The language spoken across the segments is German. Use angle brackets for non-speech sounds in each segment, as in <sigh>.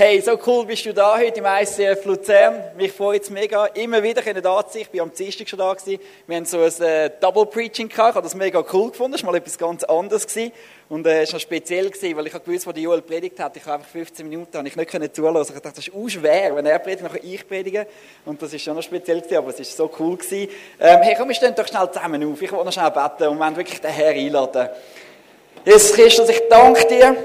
Hey, so cool bist du da heute im ICF Luzern. Mich freut es mega, immer wieder da zu sein. Ich war am Dienstag schon da. Gewesen. Wir haben so ein äh, Double Preaching gehabt. Ich habe das mega cool gefunden. Das war mal etwas ganz anderes. Gewesen. Und äh, es war noch speziell, gewesen, weil ich habe gewusst, wo die Joel predigt hat. Ich habe einfach 15 Minuten habe ich nicht können zulassen. Ich dachte, das ist auch schwer, wenn er predigt, nachher ich predige. Und das ist schon noch speziell gewesen, aber es ist so cool gewesen. Ähm, hey, komm, wir stehen doch schnell zusammen auf. Ich will noch schnell beten und wir wirklich den Herr einladen. Jesus Christus, ich danke dir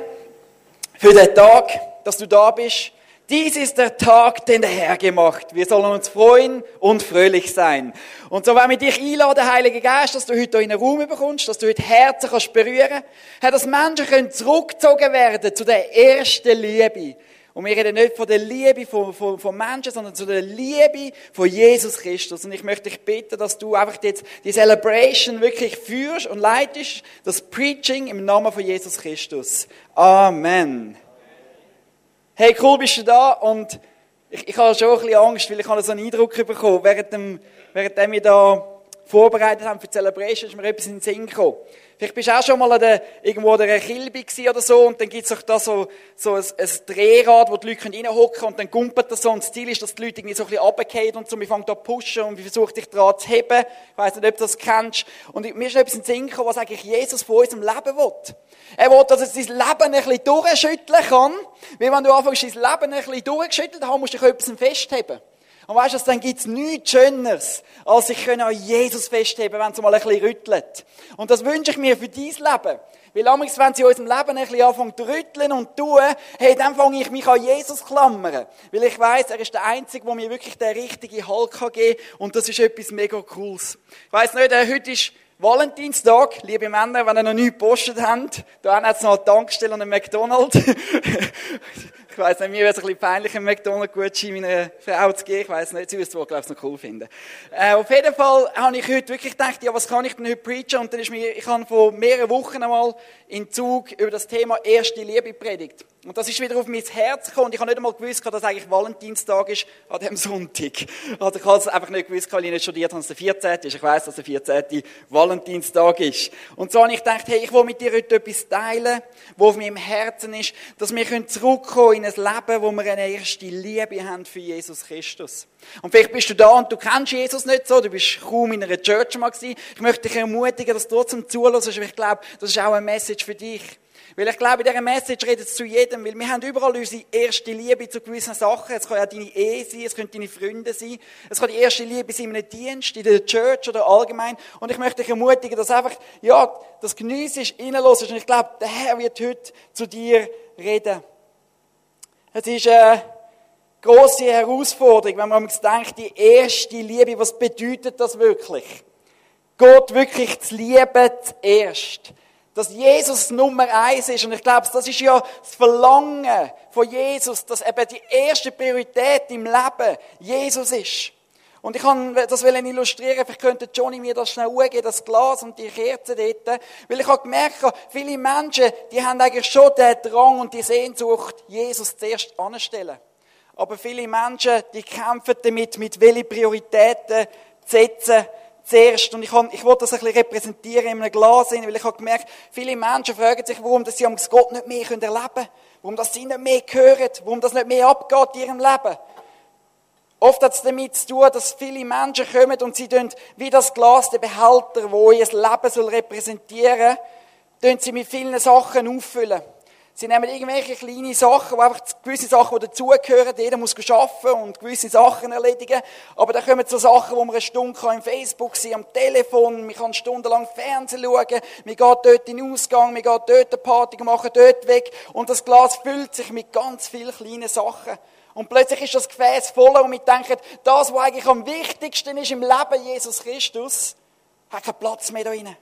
für den Tag dass du da bist. Dies ist der Tag, den der Herr gemacht. Wir sollen uns freuen und fröhlich sein. Und so wenn wir dich einladen, Heiliger Geist, dass du heute in einen Raum bekommst, dass du heute Herzen kannst berühren, dass Menschen können zurückgezogen werden zu der ersten Liebe. Und wir reden nicht von der Liebe von, von, von Menschen, sondern zu der Liebe von Jesus Christus. Und ich möchte dich bitten, dass du einfach jetzt die Celebration wirklich führst und leitest, das Preaching im Namen von Jesus Christus. Amen. Hey, cool bist du da? Und ich, ich habe schon ein bisschen Angst, weil ich habe so einen Eindruck bekommen, während, dem, während wir da vorbereitet haben für die Celebration, ist mir etwas in den Sinn gekommen. Vielleicht bist du auch schon mal an der, irgendwo an der Kilbe oder so und dann gibt es auch da so, so ein, ein Drehrad, wo die Leute reinhocken und dann gumpert das so und das Ziel ist, dass die Leute irgendwie so ein bisschen runtergehen und so, wir fangen da pushen und wir versuchen dich dran zu heben. Ich weiss nicht, ob du das kennst. Und mir ist etwas in den Sinn gekommen, was eigentlich Jesus von unserem Leben will. Er will, dass er sein Leben ein bisschen durchschütteln kann. Weil wenn du anfängst, dein Leben ein bisschen durchgeschüttelt haben, musst du dich etwas festheben. Und weißt du, dann gibt's nichts Schöneres, als sich an Jesus festheben, wenn es mal ein bisschen rüttelt. Und das wünsche ich mir für dein Leben. Weil amigs, wenn sie in unserem Leben ein bisschen anfangen zu rütteln und tun, hey, dann fange ich mich an Jesus klammern. Weil ich weiß, er ist der Einzige, der mir wirklich den richtigen Halt geben kann. Und das ist etwas mega Cooles. Ich weiss nicht, äh, heute ist Valentinstag, liebe Männer, wenn ihr noch nichts gepostet habt, da hat es noch eine Tankstelle und einen McDonald's. <laughs> Ich weiss nicht, mir wäre es ein bisschen peinlich, einen McDonald's-Gutschein meiner Frau zu geben. Ich weiss nicht, sie würde es wohl, glaube ich, noch cool finden. Äh, auf jeden Fall habe ich heute wirklich gedacht, ja, was kann ich denn heute preachen? Und dann ist mir, ich habe vor mehreren Wochen einmal in Zug über das Thema erste Liebe predigt. Und das ist wieder auf mein Herz gekommen. Und ich habe nicht einmal gewusst, dass eigentlich Valentinstag ist an diesem Sonntag. Also ich habe es einfach nicht gewusst, weil ich nicht studiert habe, dass der 14. ist. Ich weiss, dass der 14. Valentinstag ist. Und so habe ich gedacht, hey, ich will mit dir heute etwas teilen, was auf meinem Herzen ist, dass wir zurückkommen in ein Leben, wo wir eine erste Liebe haben für Jesus Christus. Und vielleicht bist du da und du kennst Jesus nicht so, du bist kaum in einer Church mal gewesen. Ich möchte dich ermutigen, dass du trotzdem zuhörst, weil ich glaube, das ist auch eine Message für dich. Weil ich glaube, in dieser Message redet es zu jedem, weil wir haben überall unsere erste Liebe zu gewissen Sachen. Es kann ja deine Ehe sein, es können deine Freunde sein, es kann die erste Liebe sein in einem Dienst, in der Church oder allgemein. Und ich möchte dich ermutigen, dass einfach, ja, das Geniessest, reinlässt. Und ich glaube, der Herr wird heute zu dir reden. Es ist eine grosse Herausforderung, wenn man denkt, die erste Liebe, was bedeutet das wirklich? Gott wirklich zu lieben zuerst. Dass Jesus Nummer eins ist. Und ich glaube, das ist ja das Verlangen von Jesus, dass eben die erste Priorität im Leben Jesus ist. Und ich kann das illustrieren, vielleicht könnte Johnny mir das schnell angeben, das Glas und die Kerze dort. Weil ich habe gemerkt, viele Menschen, die haben eigentlich schon den Drang und die Sehnsucht, Jesus zuerst anzustellen. Aber viele Menschen, die kämpfen damit, mit welchen Prioritäten zu setzen zuerst. Und ich, ich wollte das ein bisschen repräsentieren in einem Glas, weil ich habe gemerkt, viele Menschen fragen sich, warum sie am Gott nicht mehr erleben können. Warum das sie nicht mehr hören. Warum das nicht mehr abgeht in ihrem Leben. Oft hat es damit zu tun, dass viele Menschen kommen und sie tun, wie das Glas, der Behälter, wo ihr Leben soll repräsentieren soll, sie mit vielen Sachen auffüllen. Sie nehmen irgendwelche kleine Sachen, wo einfach gewisse Sachen, die dazugehören, jeder muss arbeiten und gewisse Sachen erledigen. Aber dann kommen so Sachen, wo man eine Stunde im Facebook sein am Telefon, man kann stundenlang Fernsehen schauen, man geht dort in den Ausgang, man geht dort eine Party machen, dort weg. Und das Glas füllt sich mit ganz vielen kleinen Sachen. Und plötzlich ist das Gefäß voller und wir denken, das, was eigentlich am wichtigsten ist im Leben Jesus Christus, hat keinen Platz mehr da drin.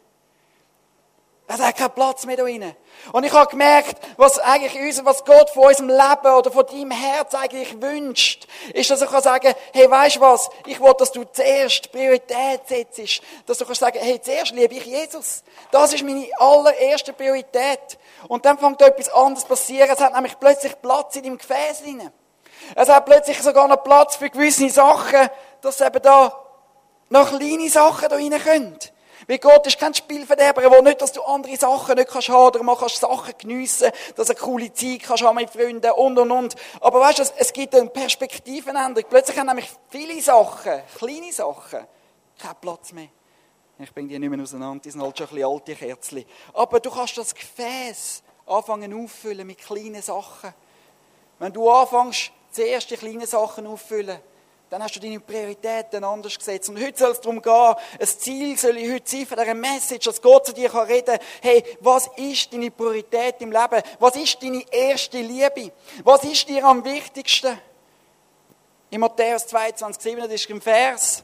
Es hat keinen Platz mehr da drin. Und ich habe gemerkt, was eigentlich uns, was Gott von unserem Leben oder von deinem Herz eigentlich wünscht, ist, dass ich kann sagen, hey, weißt du was? Ich will, dass du zuerst Priorität setzt. Dass du kannst sagen, hey, zuerst liebe ich Jesus. Das ist meine allererste Priorität. Und dann fängt etwas anderes passieren. Es hat nämlich plötzlich Platz in deinem Gefäß drin. Es hat plötzlich sogar noch Platz für gewisse Sachen, dass eben da noch kleine Sachen da rein können. Weil Gott ist kein Spielverderber. Er will nicht, dass du andere Sachen nicht kannst haben mal kannst Sachen geniessen, dass du eine coole Zeit kannst haben mit Freunden und und und. Aber weißt du, es gibt eine Perspektivenänderung. Plötzlich haben nämlich viele Sachen, kleine Sachen, keinen Platz mehr. Ich bringe die nicht mehr auseinander, die sind halt schon ein bisschen alte Kerzen. Aber du kannst das Gefäß anfangen auffüllen mit kleinen Sachen. Wenn du anfängst, zuerst die kleinen Sachen auffüllen, dann hast du deine Prioritäten anders gesetzt. Und heute soll es darum gehen, ein Ziel soll ich heute sein von dieser Message, dass Gott zu dir kann reden hey, was ist deine Priorität im Leben? Was ist deine erste Liebe? Was ist dir am wichtigsten? In Matthäus 22, 7, das ist ein Vers,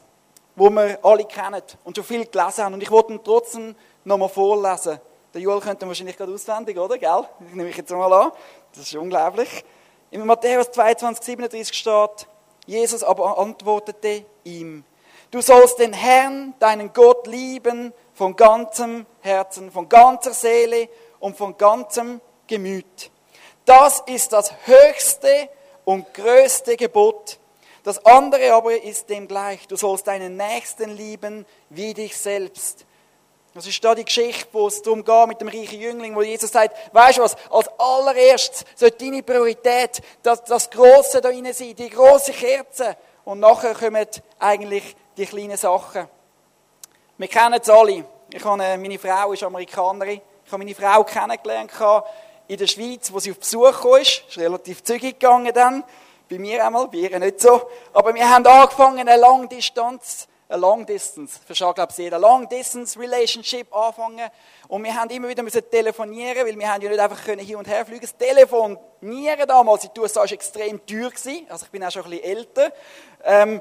wo wir alle kennen und schon viel gelesen haben. Und ich wollte ihn trotzdem nochmal vorlesen. Der Joel könnte wahrscheinlich gerade auswendig, oder? Gell? Ich nehme ich jetzt mal an. Das ist unglaublich. In Matthäus 22, 37 steht, Jesus aber antwortete ihm, du sollst den Herrn, deinen Gott lieben von ganzem Herzen, von ganzer Seele und von ganzem Gemüt. Das ist das höchste und größte Gebot. Das andere aber ist dem gleich. Du sollst deinen Nächsten lieben wie dich selbst. Das ist da die Geschichte, wo es darum geht mit dem reichen Jüngling, wo Jesus sagt, weißt du was, als allererstes sollte deine Priorität das, das Große da rein sein, die große Kerze. Und nachher kommen eigentlich die kleinen Sachen. Wir kennen es alle. Ich habe, äh, meine Frau ist Amerikanerin. Ich habe meine Frau kennengelernt in der Schweiz, wo sie auf Besuch kam. Es ist relativ zügig gegangen dann. Bei mir einmal, bei ihr nicht so. Aber wir haben angefangen, eine Langdistanz eine Long Distance, versteht glaube ich jeder, Long Distance Relationship anfangen und wir haben immer wieder müssen telefonieren, weil wir haben ja nicht einfach können hin und her fliegen. Das Telefonieren damals in den USA war extrem teuer gewesen, also ich bin auch schon ein bisschen älter. Ähm,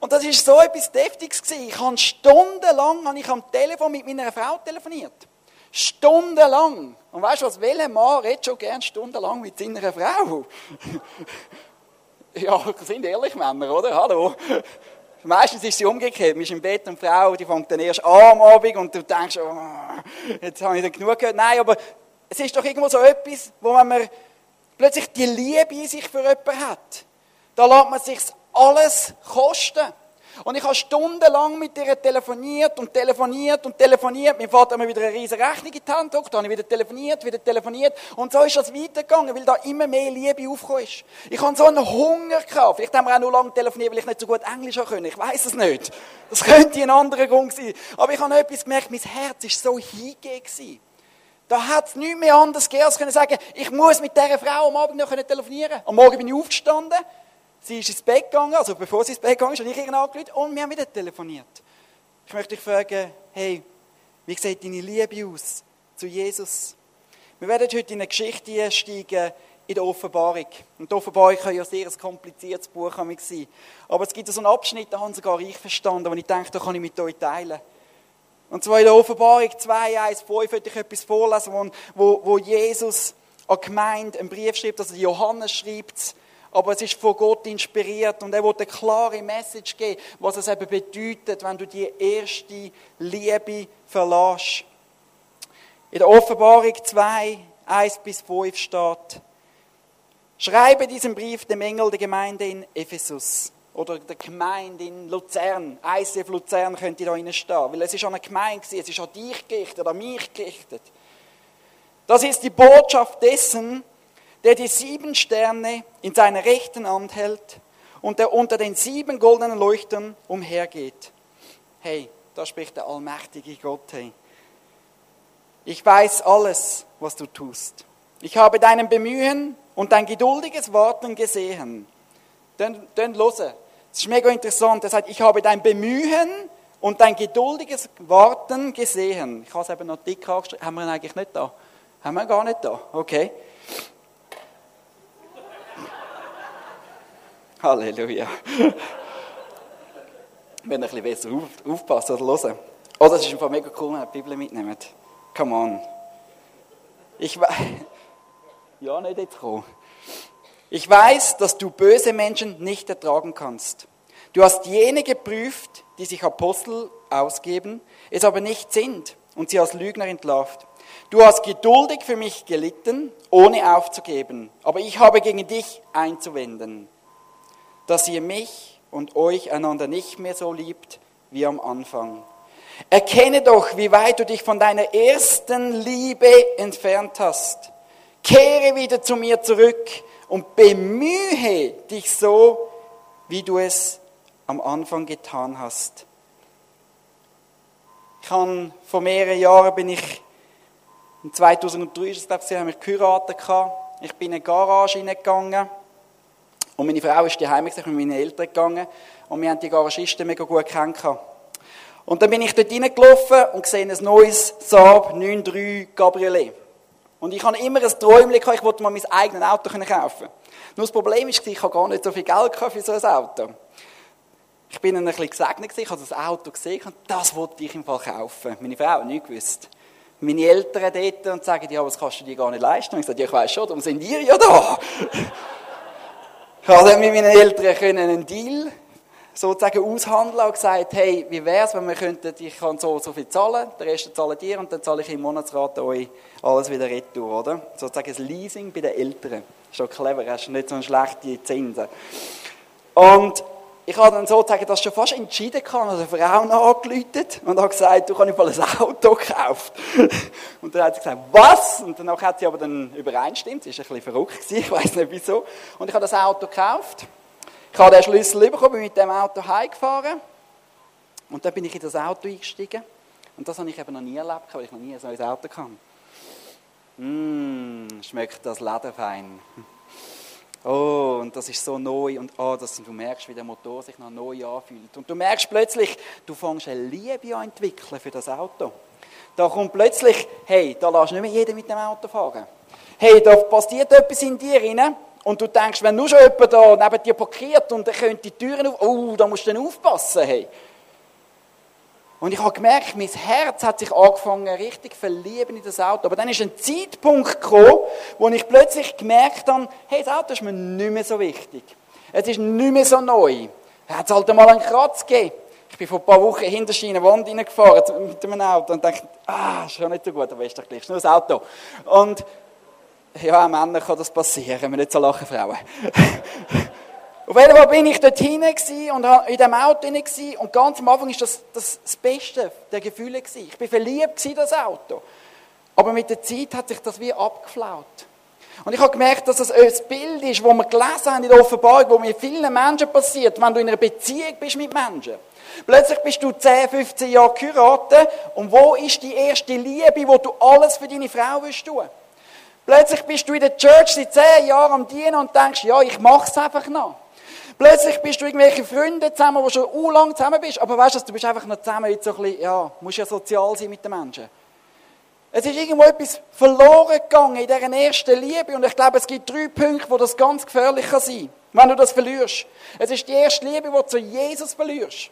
und das ist so etwas Deftiges gewesen. Ich habe stundenlang habe ich am Telefon mit meiner Frau telefoniert. Stundenlang. Und weißt du was, welcher Mann redet schon gern stundenlang mit seiner Frau? <laughs> ja, sind ehrlich Männer, oder? Hallo. Meistens ist sie umgekehrt. Man ist im Bett und die Frau, die fängt dann erst an am Abend und du denkst, oh, jetzt habe ich dann genug gehört. Nein, aber es ist doch irgendwo so etwas, wo man plötzlich die Liebe in sich für jemanden hat. Da lässt man sich alles kosten. Und ich habe stundenlang mit ihr telefoniert und telefoniert und telefoniert. Mein Vater hat mir wieder eine riesige Rechnung in die Hand gedrückt. Dann habe ich wieder telefoniert, wieder telefoniert. Und so ist das weitergegangen, weil da immer mehr Liebe aufgekommen ist. Ich habe so einen Hunger gehabt. Vielleicht haben wir auch nur lange telefoniert, weil ich nicht so gut Englisch können. Ich weiß es nicht. Das <laughs> könnte ein anderer Grund sein. Aber ich habe etwas gemerkt, mein Herz war so hingegeben. Da hat es nichts mehr anders gegeben, als können sagen, ich muss mit dieser Frau am Abend noch telefonieren. Am Morgen bin ich aufgestanden Sie ist ins Bett gegangen, also bevor sie ins Bett gegangen ist, habe ich ihr angerufen und wir haben wieder telefoniert. Ich möchte dich fragen, hey, wie sieht deine Liebe aus zu Jesus? Wir werden heute in eine Geschichte einsteigen in der Offenbarung. Und die Offenbarung kann ja sehr ein kompliziertes Buch sein. Aber es gibt so einen Abschnitt, da haben sogar ich verstanden, wo ich denke, da kann ich mit euch teilen. Und zwar in der Offenbarung 2, 1, 5 möchte ich etwas vorlesen, wo, wo, Jesus an Gemeinde einen Brief schreibt, also Johannes schreibt aber es ist von Gott inspiriert und er will eine klare Message geben, was es eben bedeutet, wenn du die erste Liebe verlässt. In der Offenbarung 2, 1 bis 5 steht, schreibe diesen Brief dem Engel der Gemeinde in Ephesus oder der Gemeinde in Luzern. ICF Luzern könnte da drinnen stehen, weil es ist an eine Gemeinde, es ist an dich gerichtet, an mich gerichtet. Das ist die Botschaft dessen, der die sieben Sterne in seiner rechten Hand hält und der unter den sieben goldenen Leuchtern umhergeht. Hey, da spricht der allmächtige Gott. Hey. Ich weiß alles, was du tust. Ich habe dein Bemühen und dein geduldiges Warten gesehen. Dann, dann hören. Das ist mega interessant. Er sagt, ich habe dein Bemühen und dein geduldiges Warten gesehen. Ich habe es eben noch dick angeschrieben. Haben wir ihn eigentlich nicht da? Haben wir gar nicht da? Okay. Halleluja. Wenn ein bisschen besser auf, aufpassen oder hören. Oh, das ist einfach mega cool, wenn ihr die Bibel mitnehmt. Come on. Ich weiß. <laughs> Ja, nicht jetzt kommen. Ich weiß, dass du böse Menschen nicht ertragen kannst. Du hast jene geprüft, die sich Apostel ausgeben, es aber nicht sind und sie als Lügner entlarvt. Du hast geduldig für mich gelitten, ohne aufzugeben, aber ich habe gegen dich einzuwenden dass ihr mich und euch einander nicht mehr so liebt wie am Anfang. Erkenne doch, wie weit du dich von deiner ersten Liebe entfernt hast. Kehre wieder zu mir zurück und bemühe dich so, wie du es am Anfang getan hast. Ich habe vor mehreren Jahren bin ich, in 2003 ist es, glaube ich, haben wir geheiratet Ich bin in eine Garage hineingegangen und meine Frau ist daheim, mit meinen Eltern gegangen und wir haben die Garagisten mega gut kennengelernt. Und dann bin ich dort reingelaufen und gesehen ein neues Saab 9.3 Cabriolet. Und ich hatte immer ein Träumchen, ich wollte mal mein eigenes Auto kaufen. Nur das Problem ist, ich habe gar nicht so viel Geld für so ein Auto. Ich bin ein bisschen gesegnet, ich habe das Auto gesehen und das wollte ich im Fall kaufen. Meine Frau hat nicht gewusst. Meine Eltern dort und sagen, ja, was kannst du dir gar nicht leisten? Und ich sage, ja, ich weiß schon, darum sind ihr ja da. Ich habe dann mit meinen Eltern einen Deal sozusagen aushandeln und gesagt, hey, wie wäre es, wenn wir könnten, ich kann so so viel zahlen, der Rest zahlt ihr und dann zahle ich im Monatsrat euch alles wieder retour, oder? Sozusagen ein Leasing bei den Eltern. Doch clever, hast nicht so schlechte Zinsen. Und ich habe dann sozusagen das schon fast entschieden gehabt, habe eine Frau angeläutet und habe gesagt, du kannst mal ein Auto kaufen. <laughs> Und dann hat sie gesagt, was? Und danach hat sie aber dann übereinstimmt, sie war ein bisschen verrückt, ich weiß nicht wieso. Und ich habe das Auto gekauft ich habe den Schlüssel bekommen, bin mit dem Auto heimgefahren. Und dann bin ich in das Auto eingestiegen. Und das habe ich eben noch nie erlebt, weil ich noch nie ein neues Auto hatte. Mmm, schmeckt das Leder fein. Oh, und das ist so neu und oh, das, du merkst, wie der Motor sich noch neu anfühlt. Und du merkst plötzlich, du fängst eine Liebe an entwickeln für das Auto. Da kommt plötzlich, hey, da lässt nicht mehr jeder mit dem Auto fahren. Hey, da passiert etwas in dir rein und du denkst, wenn nur schon jemand da neben dir parkiert und er könnte die Türen auf, oh, da musst du dann aufpassen, hey. Und ich habe gemerkt, mein Herz hat sich angefangen, richtig verlieben in das Auto. Aber dann ist ein Zeitpunkt gekommen, wo ich plötzlich gemerkt habe, hey, das Auto ist mir nicht mehr so wichtig. Es ist nicht mehr so neu. Hat halt einmal einen Kratz gegeben. Ich bin vor ein paar Wochen hinter eine Wand reingefahren mit einem Auto und dachte, ah, ist schon nicht so gut, aber ist doch gleich, ist nur das Auto. Und ja, auch Männern kann das passieren, wenn wir nicht so lachen, Frauen. <laughs> Auf jeden Fall bin ich dort hinein und in diesem Auto hinein und ganz am Anfang war das, das das Beste der Gefühle. Gewesen. Ich bin verliebt in das Auto. Aber mit der Zeit hat sich das wie abgeflaut. Und ich habe gemerkt, dass das ein Bild ist, das wir gelesen haben in der Offenbarung, wo mit vielen Menschen passiert, wenn du in einer Beziehung bist mit Menschen. Plötzlich bist du 10, 15 Jahre geheiratet und wo ist die erste Liebe, wo du alles für deine Frau willst tun? Plötzlich bist du in der Church seit zehn Jahren am Dienen und denkst, ja, ich mach's einfach noch. Plötzlich bist du irgendwelche Freunde zusammen, wo schon u lang zusammen bist, aber weißt du, du bist einfach noch zusammen, jetzt so ein bisschen, ja, musst ja sozial sein mit den Menschen. Es ist irgendwo etwas verloren gegangen in dieser ersten Liebe und ich glaube, es gibt drei Punkte, wo das ganz gefährlich kann sein, wenn du das verlierst. Es ist die erste Liebe, die du zu Jesus verlierst.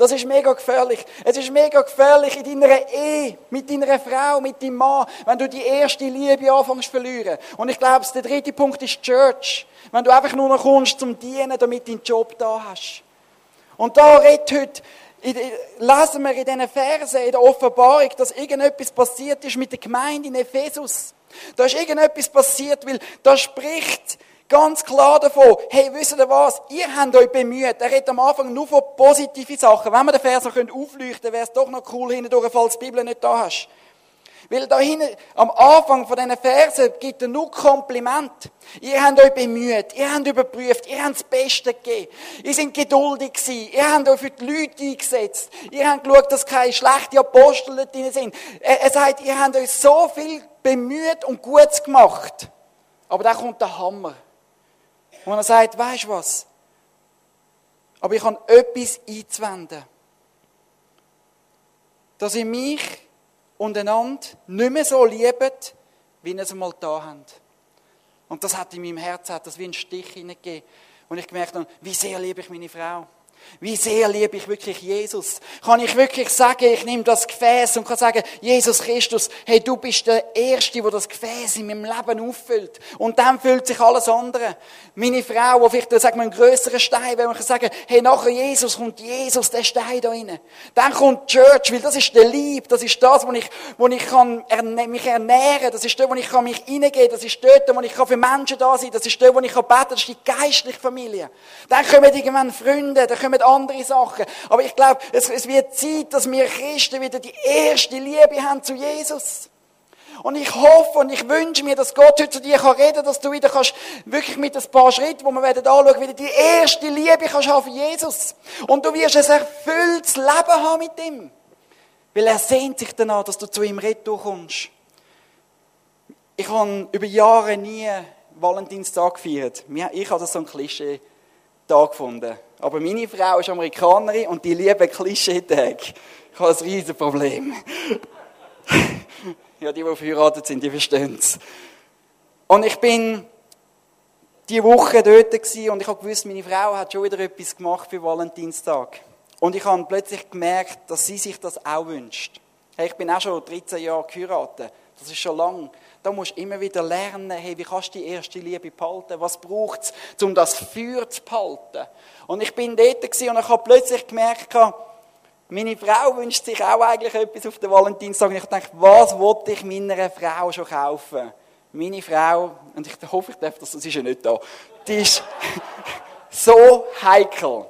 Das ist mega gefährlich. Es ist mega gefährlich in deiner Ehe, mit deiner Frau, mit deinem Mann, wenn du die erste Liebe anfängst zu verlieren. Und ich glaube, der dritte Punkt ist Church. Wenn du einfach nur noch kommst zum Dienen, damit du deinen Job da hast. Und da redet heute, lesen wir in diesen Versen, in der Offenbarung, dass irgendetwas passiert ist mit der Gemeinde in Ephesus. Da ist irgendetwas passiert, weil da spricht Ganz klar davon, hey, wisst ihr was? Ihr habt euch bemüht. Er redet am Anfang nur von positiven Sachen. Wenn wir den Vers noch aufleuchten können, wäre es doch noch cool hindurch, falls die Bibel nicht da hast. Weil da hinten, am Anfang von diesen Versen gibt er nur Kompliment. Ihr habt euch bemüht, ihr habt überprüft, ihr habt das Beste gegeben. Ihr seid geduldig gewesen, ihr habt euch für die Leute eingesetzt. Ihr habt geschaut, dass keine schlechten Apostel drin sind. Er, er sagt, ihr habt euch so viel bemüht und Gutes gemacht. Aber da kommt der Hammer. Und er sagt, weißt du was? Aber ich habe etwas einzuwenden. Dass ihr mich und einander nicht mehr so liebt, wie ihr es einmal da habt. Und das hat in meinem hat das wie einen Stich hineingegeben. Und ich gemerkt habe, wie sehr liebe ich meine Frau. Wie sehr liebe ich wirklich Jesus? Kann ich wirklich sagen, ich nehme das Gefäß und kann sagen, Jesus Christus, hey, du bist der Erste, der das Gefäß in meinem Leben auffüllt. Und dann füllt sich alles andere. Meine Frau, die vielleicht, sagen wir, einen grösseren Stein, wenn man kann sagen, hey, nachher Jesus kommt Jesus, der Stein da rein. Dann kommt Church, weil das ist der Lieb, das ist das, wo ich, wo ich kann mich ernähren, das ist dort, wo ich kann mich reingehen, das ist dort, wo ich kann für Menschen da sein, das ist dort, wo ich kann beten, das ist die geistliche Familie. Dann kommen irgendwann Freunde, dann kommen andere Sachen. Aber ich glaube, es, es wird Zeit, dass wir Christen wieder die erste Liebe haben zu Jesus. Und ich hoffe und ich wünsche mir, dass Gott heute zu dir reden kann, dass du wieder kannst, wirklich mit ein paar Schritten, wo wir werden anschauen, wieder die erste Liebe kannst haben für Jesus. Und du wirst ein erfülltes Leben haben mit ihm. Weil er sehnt sich danach, dass du zu ihm retour kommst. Ich habe über Jahre nie Valentinstag gefeiert. Ich habe das so ein Klischee-Tag gefunden. Aber meine Frau ist Amerikanerin und die lieben Klischee-Tage. Ich habe ein riesiges Problem. <laughs> ja, die, die verheiratet sind, die verstehen es. Und ich bin die Woche dort und ich habe gewusst, meine Frau hat schon wieder etwas gemacht für Valentinstag. Und ich habe plötzlich gemerkt, dass sie sich das auch wünscht. Hey, ich bin auch schon 13 Jahre geheiratet. Das ist schon lang. Da musst du immer wieder lernen, hey, wie kannst du die erste Liebe behalten? Was braucht es, um das Feuer zu behalten? Und ich bin dort und ich habe plötzlich gemerkt, meine Frau wünscht sich auch eigentlich etwas auf den Valentinstag. Und ich dachte, was wollte ich meiner Frau schon kaufen? Meine Frau, und ich hoffe, ich darf das, das ist ja nicht da, die ist <laughs> so heikel.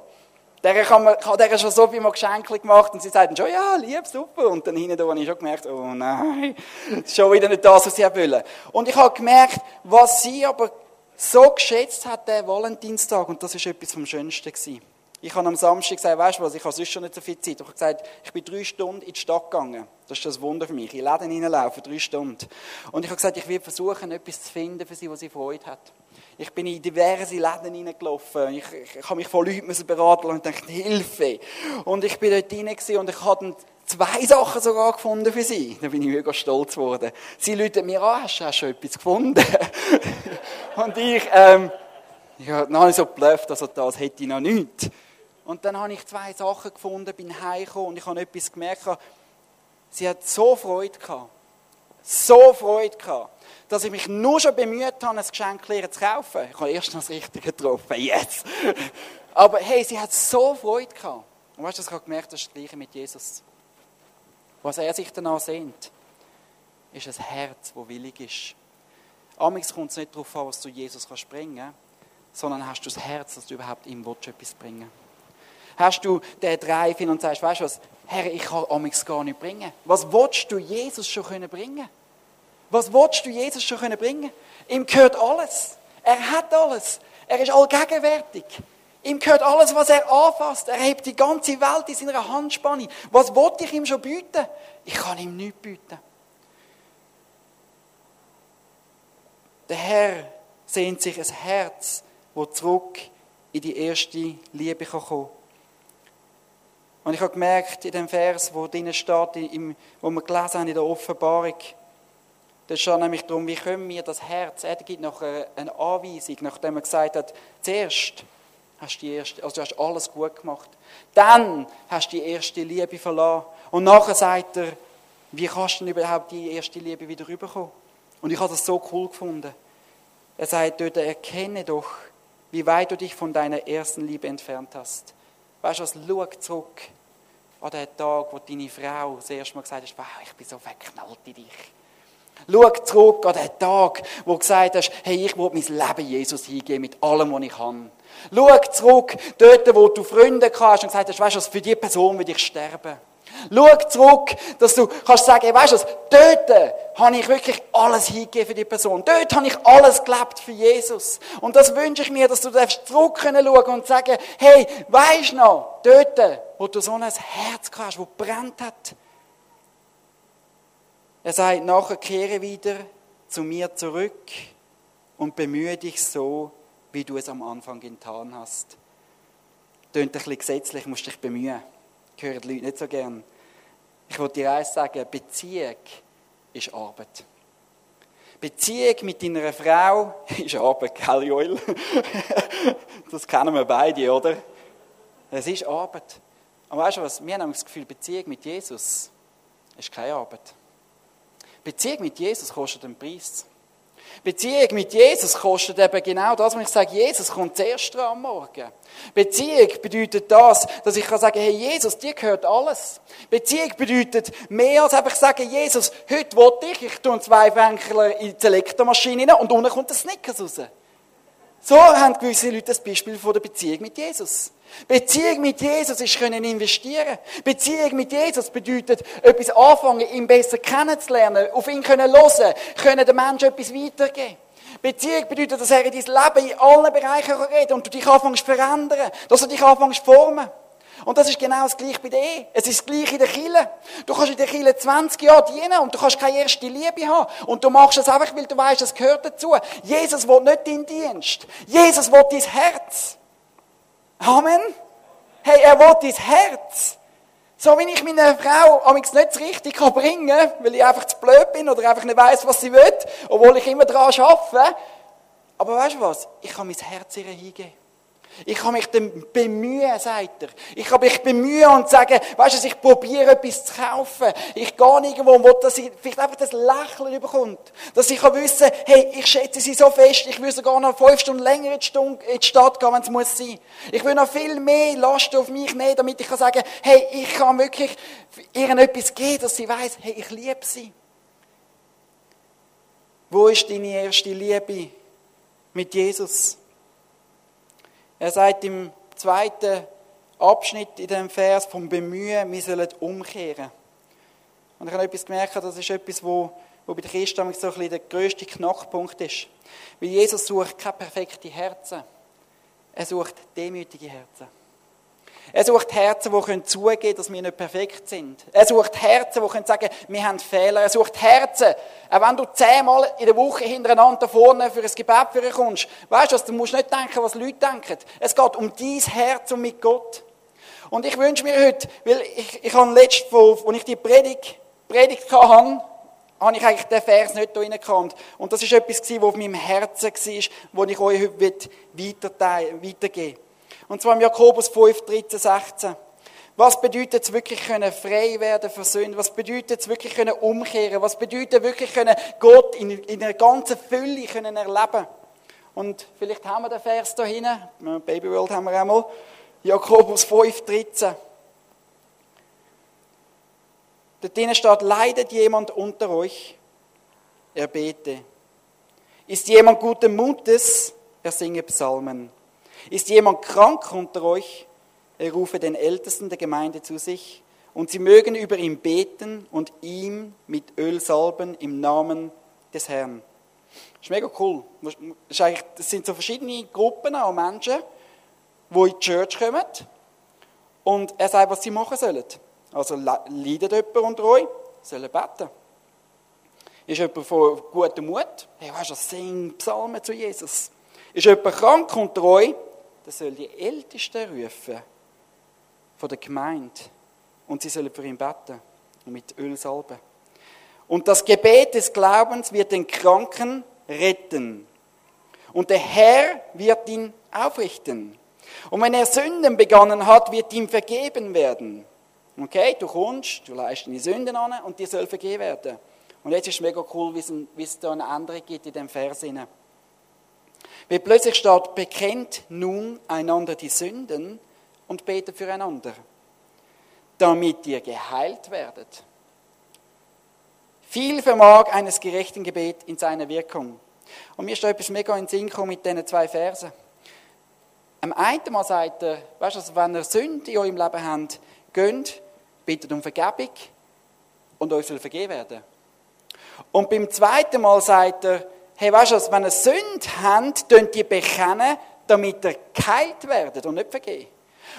Der man, der schon so viele Geschenke gemacht und sie sagten schon, ja, lieb, super. Und dann hinten habe ich schon gemerkt, oh nein, das ist schon wieder nicht das, was sie wollen. Und ich habe gemerkt, was sie aber so geschätzt hat, der Valentinstag, und das ist etwas vom Schönsten gewesen. Ich habe am Samstag gesagt, weißt du was, ich habe sonst schon nicht so viel Zeit. Ich habe gesagt, ich bin drei Stunden in die Stadt gegangen. Das ist das Wunder für mich. In Läden hineinlaufen, drei Stunden. Und ich habe gesagt, ich will versuchen, etwas zu finden für sie, was sie Freude hat. Ich bin in diverse Läden hineingelaufen. Ich, ich, ich habe mich von Leuten beraten und dachte, Hilfe. Und ich bin dort hinein und ich habe zwei Sachen sogar gefunden für sie. Da bin ich mega stolz geworden. Sie läuten mir an, hast du schon etwas gefunden? <laughs> und ich, ähm, dann habe ich so geblufft, also das hätte ich noch nicht. Und dann habe ich zwei Sachen gefunden, bin heimgekommen und ich habe etwas gemerkt. Sie hat so Freude gehabt. So Freude gehabt, dass ich mich nur schon bemüht habe, ein Geschenk zu kaufen. Ich habe erst das Richtige getroffen. Yes! Aber hey, sie hat so Freude gehabt. Und weißt du, ich habe gemerkt, das ist das Gleiche mit Jesus. Was er sich danach sehnt, ist ein Herz, das willig ist. Amix kommt es nicht darauf an, was du Jesus kannst bringen, sondern hast du das Herz, dass du überhaupt ihm etwas bringen willst hast du den Drive hin und sagst, weißt du was, Herr, ich kann Amix gar nicht bringen. Was willst du Jesus schon können bringen? Was willst du Jesus schon können bringen? Ihm gehört alles. Er hat alles. Er ist allgegenwärtig. Ihm gehört alles, was er anfasst. Er hebt die ganze Welt in seiner Handspanne. Was wollte ich ihm schon bieten? Ich kann ihm nichts bieten. Der Herr sehnt sich ein Herz, das zurück in die erste Liebe kommen. Und ich habe gemerkt, in dem Vers, wo drinnen steht, wo wir gelesen haben in der Offenbarung, da steht nämlich darum, wie können wir das Herz, er gibt noch eine Anweisung, nachdem er gesagt hat, zuerst hast du, die erste, also du hast alles gut gemacht, dann hast du die erste Liebe verloren. Und nachher sagt er, wie kannst du denn überhaupt die erste Liebe wieder rüberkommen? Und ich habe das so cool gefunden. Er sagt dort, erkenne doch, wie weit du dich von deiner ersten Liebe entfernt hast. Weißt du was, schau zurück an den Tag, wo deine Frau das erste Mal gesagt hat, wow, ich bin so verknallt in dich. Schau zurück an den Tag, wo du gesagt hast, hey, ich will mein Leben Jesus hingeben mit allem, was ich kann. Schau zurück dort, wo du Freunde hast und gesagt hast, weißt du, für diese Person will ich sterben. Schau zurück, dass du kannst sagen, hey, weißt du dort habe ich wirklich alles hingegeben für die Person. Dort habe ich alles gelebt für Jesus. Und das wünsche ich mir, dass du darfst zurück schauen und sagen, hey, weißt du noch, dort, wo du so ein Herz hast, das brennt hat. Er sagt, nachher kehre wieder zu mir zurück und bemühe dich so, wie du es am Anfang getan hast. Tönt ein bisschen gesetzlich, musst dich bemühen hören die Leute nicht so gern. Ich wollte dir eins sagen, Beziehung ist Arbeit. Beziehung mit deiner Frau <laughs> ist Arbeit, gell, Joel? <laughs> Das kennen wir beide, oder? Es ist Arbeit. Aber weißt du was? Wir haben das Gefühl, Beziehung mit Jesus ist keine Arbeit. Beziehung mit Jesus kostet einen Preis. Beziehung mit Jesus kostet eben genau das, wenn ich sage, Jesus kommt zuerst am Morgen. Beziehung bedeutet das, dass ich kann sagen, hey Jesus, dir gehört alles. Beziehung bedeutet mehr als einfach sagen, Jesus, heute will ich, ich tue zwei Fänkler in die Elektromaschine rein und unten kommt ein Snickers raus. So haben gewisse Leute das Beispiel von der Beziehung mit Jesus. Beziehung mit Jesus ist können investieren. Beziehung mit Jesus bedeutet, etwas anfangen, ihn besser kennenzulernen, auf ihn können hören, können den Menschen etwas weitergeben. Beziehung bedeutet, dass er in dein Leben in allen Bereichen reden und du dich anfängst zu verändern, dass du dich anfängst zu formen. Und das ist genau das Gleiche bei dir. Es ist das Gleiche in der Kille. Du kannst in der Kille 20 Jahre dienen und du kannst keine erste Liebe haben. Und du machst es einfach, weil du weißt, das gehört dazu. Jesus will nicht deinen Dienst. Jesus will dein Herz. Amen. Hey, er will dein Herz. So wie ich meine Frau amigs nicht richtig bringen kann, weil ich einfach zu blöd bin oder einfach nicht weiß, was sie will, obwohl ich immer daran arbeite. Aber weißt du was? Ich kann mein Herz ihr hingeben. Ich kann mich dann bemühen, sagt er. Ich kann mich bemühen und sagen, weißt du, ich probiere etwas zu kaufen. Ich gehe irgendwo und will, dass sie vielleicht einfach das Lächeln überkommt. Dass ich kann wissen, hey, ich schätze sie so fest, ich will sogar noch fünf Stunden länger in die, Stadt gehen, wenn es muss sein. Ich will noch viel mehr Last auf mich nehmen, damit ich kann sagen, hey, ich kann wirklich ihr etwas geben, dass sie weiß, hey, ich liebe sie. Wo ist deine erste Liebe mit Jesus? Er sagt im zweiten Abschnitt in dem Vers vom Bemühen, wir sollen umkehren. Und ich habe etwas gemerkt, das ist etwas, wo, wo bei den Christen so ein bisschen der grösste Knackpunkt ist. Weil Jesus sucht keine perfekten Herzen. Er sucht demütige Herzen. Er sucht Herzen, die zugeben können, dass wir nicht perfekt sind. Er sucht Herzen, die können sagen, wir haben Fehler. Er sucht Herzen, auch wenn du zehnmal in der Woche hintereinander vorne für ein Gebet für ihn kommst. Weißt du, du musst nicht denken, was Leute denken. Es geht um dein Herz und mit Gott. Und ich wünsche mir heute, weil ich, ich habe letztes, als ich die Predigt, Predigt hatte, habe ich eigentlich den Vers nicht da reingekommen. Und das ist etwas, was auf meinem Herzen war, das ich euch heute weitergeben will. Und zwar im Jakobus 5, 13, 16. Was bedeutet es wirklich können frei werden von Sünden? Was bedeutet es wirklich können umkehren? Was bedeutet wirklich können Gott in, in einer ganzen Fülle können erleben? Und vielleicht haben wir den Vers da hinten. Baby World haben wir einmal. Jakobus 5, 13. Dort drinnen steht, leidet jemand unter euch? Er bete. Ist jemand guten Mutes? Er singe Psalmen. Ist jemand krank unter euch? Er rufe den Ältesten der Gemeinde zu sich und sie mögen über ihn beten und ihm mit Öl salben im Namen des Herrn. Das ist mega cool. Das sind so verschiedene Gruppen an Menschen, die in die Church kommen und er sagt, was sie machen sollen. Also leidet jemand unter euch, sollen beten. Ist jemand von gutem Mut? Hey, weißt du, sing Psalmen zu Jesus. Ist jemand krank unter euch? Der soll die Ältesten rufen von der Gemeinde und sie sollen für ihn beten und mit Öl salben. Und das Gebet des Glaubens wird den Kranken retten. Und der Herr wird ihn aufrichten. Und wenn er Sünden begangen hat, wird ihm vergeben werden. Okay, du kommst, du leistest deine Sünden an und dir soll vergeben werden. Und jetzt ist es mega cool, wie es da eine andere gibt in dem Vers. Hinein. Weil plötzlich steht, bekennt nun einander die Sünden und betet füreinander, damit ihr geheilt werdet. Viel vermag eines gerechten Gebet in seiner Wirkung. Und mir da etwas mega in den Sinn gekommen mit diesen zwei Versen. Am einen Mal sagt er, weißt du, wenn ihr Sünde in eurem Leben habt, geht, bittet um Vergebung und euch soll vergeben werden. Und beim zweiten Mal sagt er, hey, weißt du, wenn ihr Sünde habt, könnt ihr bekennen, damit ihr geheilt werdet und nicht vergehen.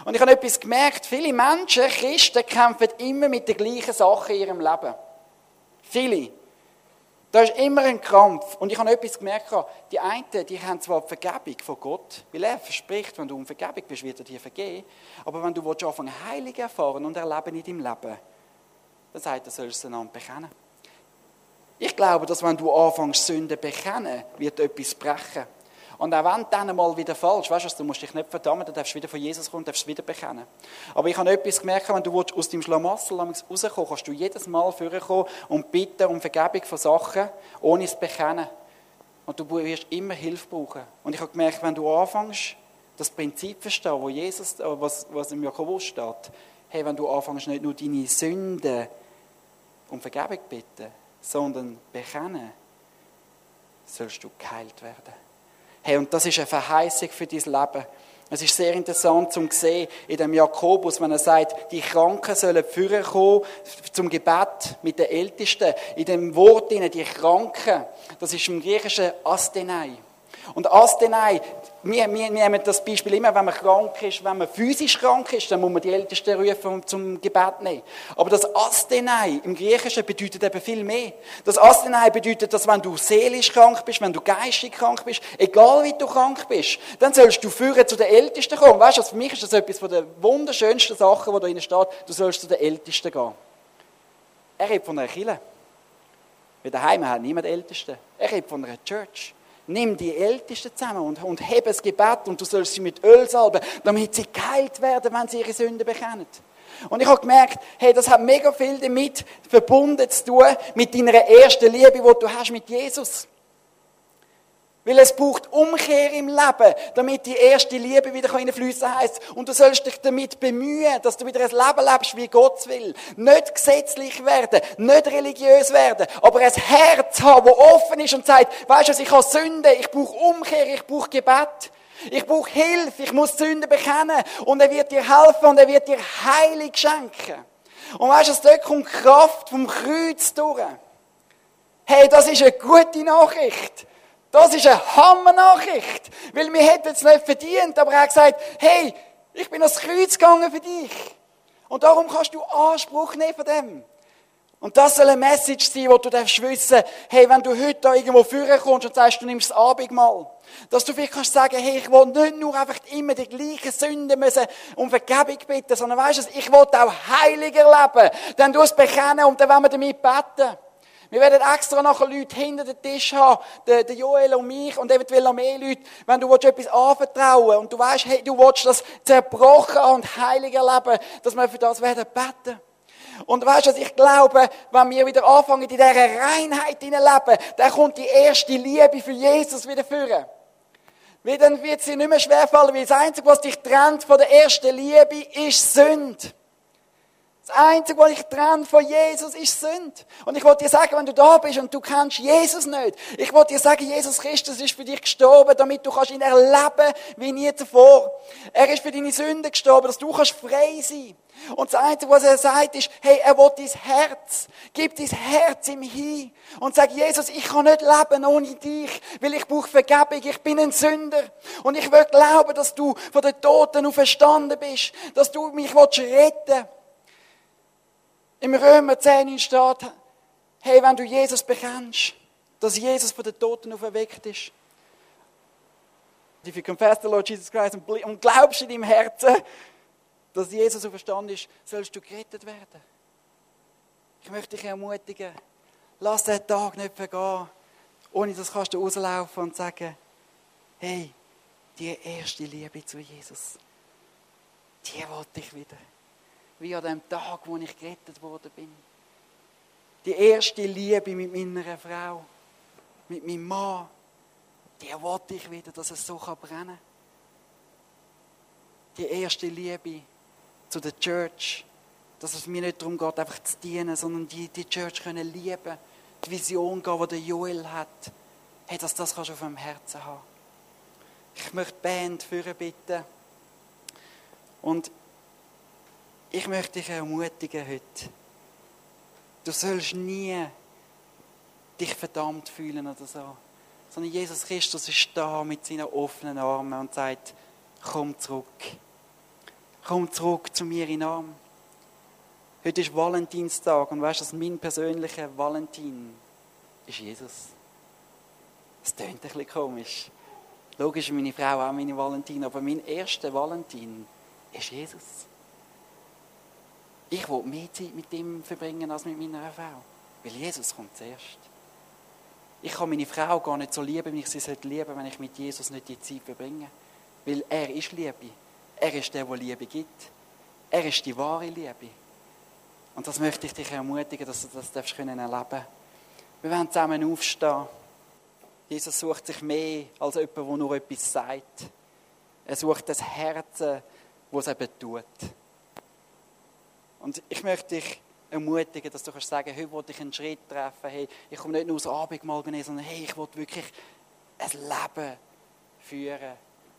Und ich habe etwas gemerkt, viele Menschen, Christen, kämpfen immer mit den gleichen Sachen in ihrem Leben. Viele. Da ist immer ein Krampf. Und ich habe etwas gemerkt, die einen, die haben zwar die Vergebung von Gott, weil er verspricht, wenn du um Vergebung bist, wird er dir vergeben. Aber wenn du anfangen Heilig erfahren und erleben in deinem Leben, dann sagt er, sollst du einander bekennen. Ich glaube, dass wenn du anfängst, Sünde bekennen, wird etwas brechen. Und auch wenn dann mal wieder falsch, weißt du, du musst dich nicht verdammen, dann darfst du wieder von Jesus kommen, darfst wieder bekennen. Aber ich habe etwas gemerkt, wenn du aus deinem Schlamassel rauskommen kannst du jedes Mal vorkommen und bitten um Vergebung von Sachen, ohne es bekennen. Und du wirst immer Hilfe brauchen. Und ich habe gemerkt, wenn du anfängst, das Prinzip verstehen, wo Jesus, äh, was, was im Jakobus steht, hey, wenn du anfängst, nicht nur deine Sünden um Vergebung bitten, sondern bekennen, sollst du geheilt werden. Hey, und das ist eine Verheißung für dein Leben. Es ist sehr interessant zu sehen in dem Jakobus, wenn er sagt, die Kranken sollen führen kommen zum Gebet mit den Ältesten. In dem Wort die Kranken, das ist im Griechischen Astenei. Und Astenei, wir, wir nehmen das Beispiel immer, wenn man krank ist, wenn man physisch krank ist, dann muss man die Ältesten rufen zum Gebet nehmen. Aber das Astenei im Griechischen bedeutet eben viel mehr. Das Astenei bedeutet, dass wenn du seelisch krank bist, wenn du geistig krank bist, egal wie du krank bist, dann sollst du führen zu den Ältesten kommen. Weißt du, für mich ist das etwas von den wunderschönsten Sachen, die da drinnen steht. Du sollst zu den Ältesten gehen. Er redet von einer Kirche. Weil daheim hat niemand Ältesten. Er redet von einer Church. Nimm die Ältesten zusammen und, und heb das Gebet und du sollst sie mit Öl salben, damit sie geheilt werden, wenn sie ihre Sünden bekennen. Und ich habe gemerkt, hey, das hat mega viel damit verbunden zu tun, mit deiner ersten Liebe, die du hast mit Jesus. Weil es braucht Umkehr im Leben, damit die erste Liebe wieder fließen heißt. Und du sollst dich damit bemühen, dass du wieder ein Leben lebst, wie Gott will. Nicht gesetzlich werden, nicht religiös werden, aber ein Herz haben, das offen ist und sagt, weißt du, ich habe Sünde, ich brauche Umkehr, ich brauche Gebet. Ich brauche Hilfe, ich muss Sünde bekennen. Und er wird dir helfen und er wird dir Heilig schenken. Und weißt du, dort kommt Kraft vom Kreuz durch. Hey, das ist eine gute Nachricht. Das ist eine Hammer-Nachricht. Weil wir hätten es nicht verdient, aber er hat gesagt, hey, ich bin ans Kreuz gegangen für dich. Und darum kannst du Anspruch nehmen von dem. Und das soll eine Message sein, wo du darfst wissen, hey, wenn du heute da irgendwo führen kommst und sagst, du nimmst das Abendmahl, dass du vielleicht kannst sagen, hey, ich will nicht nur einfach immer die gleichen Sünden müssen um Vergebung bitten, sondern weißt du, ich will auch heiliger leben. Dann du es bekennen und dann wollen wir damit beten. Wir werden extra nachher Leute hinter den Tisch haben, der, Joel und mich und eventuell noch mehr Leute, wenn du etwas anvertrauen und du weißt, hey, du willst das zerbrochen und heilig erleben, dass wir für das werden beten. Und weißt du, ich glaube, wenn wir wieder anfangen, in dieser Reinheit leben, dann kommt die erste Liebe für Jesus wieder führen. Weil dann wird es dir nicht mehr schwerfallen, weil das Einzige, was dich trennt von der ersten Liebe, ist Sünde. Das Einzige, was ich trenne von Jesus, ist Sünde. Und ich wollte dir sagen, wenn du da bist und du kennst Jesus nicht, ich wollte dir sagen, Jesus Christus ist für dich gestorben, damit du kannst ihn erleben wie nie zuvor. Er ist für deine Sünden gestorben, dass du kannst frei sein. Und das Einzige, was er sagt, ist, hey, er will dein Herz. Gib dein Herz ihm hin. Und sag, Jesus, ich kann nicht leben ohne dich, weil ich brauche Vergebung, ich bin ein Sünder. Und ich will glauben, dass du von den Toten auferstanden bist, dass du mich retten willst. Im Römer 10 steht, hey, wenn du Jesus bekennst, dass Jesus von den Toten auferweckt ist. If you confess the Lord Jesus Christ und glaubst in deinem Herzen, dass Jesus auferstanden ist, sollst du gerettet werden. Ich möchte dich ermutigen, lass den Tag nicht vergehen, ohne dass kannst du rauslaufen und sagen, hey, die erste Liebe zu Jesus, die wollte ich wieder wie an dem Tag, wo ich gerettet worden bin. Die erste Liebe mit meiner Frau, mit meinem Mann, die wollte ich wieder, dass es so brennen kann. Die erste Liebe zu der Church, dass es mir nicht darum geht, einfach zu dienen, sondern die, die Church können lieben, die Vision gehen, die Joel hat. Hey, dass das kannst du auf dem Herzen haben. Ich möchte die Band führen bitten. Und ich möchte dich ermutigen heute. Du sollst nie dich verdammt fühlen oder so. Sondern Jesus Christus ist da mit seinen offenen Armen und sagt, komm zurück. Komm zurück zu mir in Arm. Heute ist Valentinstag und weißt du, mein persönlicher Valentin ist Jesus. Das klingt ein bisschen komisch. Logisch ist meine Frau auch meine Valentin, aber mein erster Valentin ist Jesus. Ich will mehr Zeit mit ihm verbringen als mit meiner Frau. Weil Jesus kommt zuerst. Ich kann meine Frau gar nicht so lieben, wie ich sie sollte lieben, wenn ich mit Jesus nicht die Zeit verbringe. Weil er ist Liebe. Er ist der, der Liebe gibt. Er ist die wahre Liebe. Und das möchte ich dich ermutigen, dass du das darfst können erleben Wir werden zusammen aufstehen. Jesus sucht sich mehr als jemand, der nur etwas sagt. Er sucht das Herz, das es eben tut. Und ich möchte dich ermutigen, dass du kannst sagen, heute will ich einen Schritt treffen. Hey, ich komme nicht nur aus Abendmahl sondern hey, ich will wirklich ein Leben führen,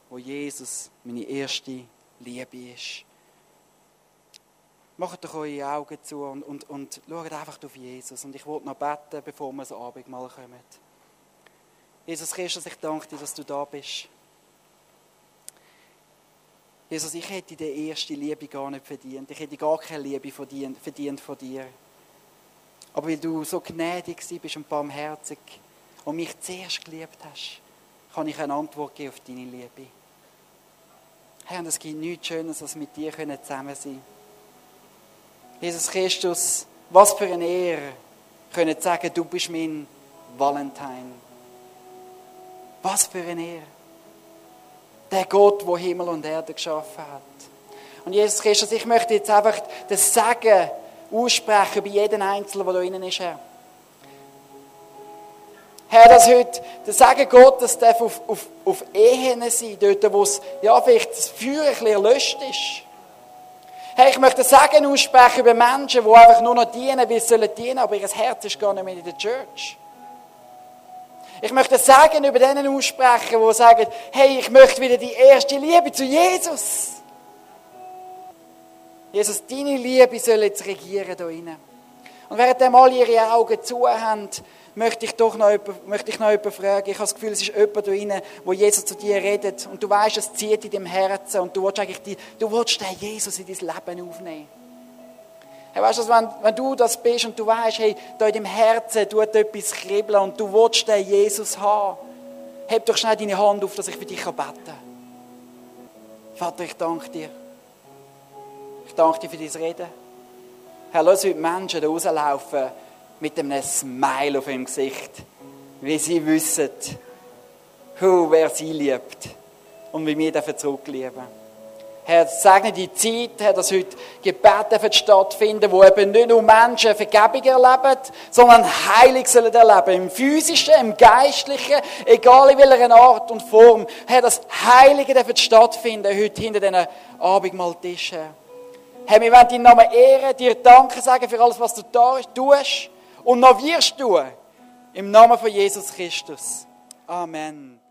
wo Jesus meine erste Liebe ist. Macht doch eure Augen zu und, und, und schaut einfach auf Jesus. Und ich wollte noch beten, bevor wir so Abendmahl kommen. Jesus Christus, ich danke dir, dass du da bist. Jesus, ich hätte die erste Liebe gar nicht verdient. Ich hätte gar keine Liebe verdient, verdient von dir. Aber weil du so gnädig bist und barmherzig und mich zuerst geliebt hast, kann ich eine Antwort geben auf deine Liebe. Herr, und es gibt nichts Schönes, als mit dir zusammen sein. Jesus Christus, was für eine Ehre, können sagen, du bist mein Valentine. Was für eine Ehre. Der Gott, der Himmel und Erde geschaffen hat. Und Jesus Christus, ich möchte jetzt einfach das Sagen aussprechen bei jedem Einzelnen, der da drinnen ist, Herr. Herr, dass heute der Sagen Gottes darf auf, auf, auf Ehen sein, dort, wo es, ja, vielleicht das Feuer ein bisschen erlöscht ist. Herr, ich möchte Sagen aussprechen über Menschen, die einfach nur noch dienen, wie sie sollen dienen, aber ihr Herz ist gar nicht mehr in der Church. Ich möchte Sagen über denen aussprechen, die sagen, hey, ich möchte wieder die erste Liebe zu Jesus. Jesus, deine Liebe soll jetzt regieren hier drinnen. Und während alle ihre Augen zu haben, möchte ich doch noch jemanden, möchte ich noch fragen. Ich habe das Gefühl, es ist jemand hier drin, wo Jesus zu dir redet und du weißt, es zieht in deinem Herzen und du willst eigentlich die, du willst den Jesus in dein Leben aufnehmen. Hey, weißt du, wenn, wenn du das bist und du weißt, hey, da in deinem Herzen tut etwas kribbeln und du willst den Jesus haben, heb doch schnell deine Hand auf, dass ich für dich beten kann. Vater, ich danke dir. Ich danke dir für dein Reden. Herr, lass heute Menschen da rauslaufen mit einem Smile auf ihrem Gesicht, wie sie wissen, wer sie liebt und wie wir zurücklieben Herr, segne die Zeit, Herr, dass heute Gebete stattfinden, wo eben nicht nur Menschen Vergebung erleben, sondern Heilig sollen erleben. Im Physischen, im Geistlichen, egal in welcher Art und Form. Herr, dass Heilige dürfen stattfinden, heute hinter diesen Abendmahltischen. Herr, wir wollen deinen Namen ehren, dir Danke sagen für alles, was du da tust und noch wirst tun. Im Namen von Jesus Christus. Amen.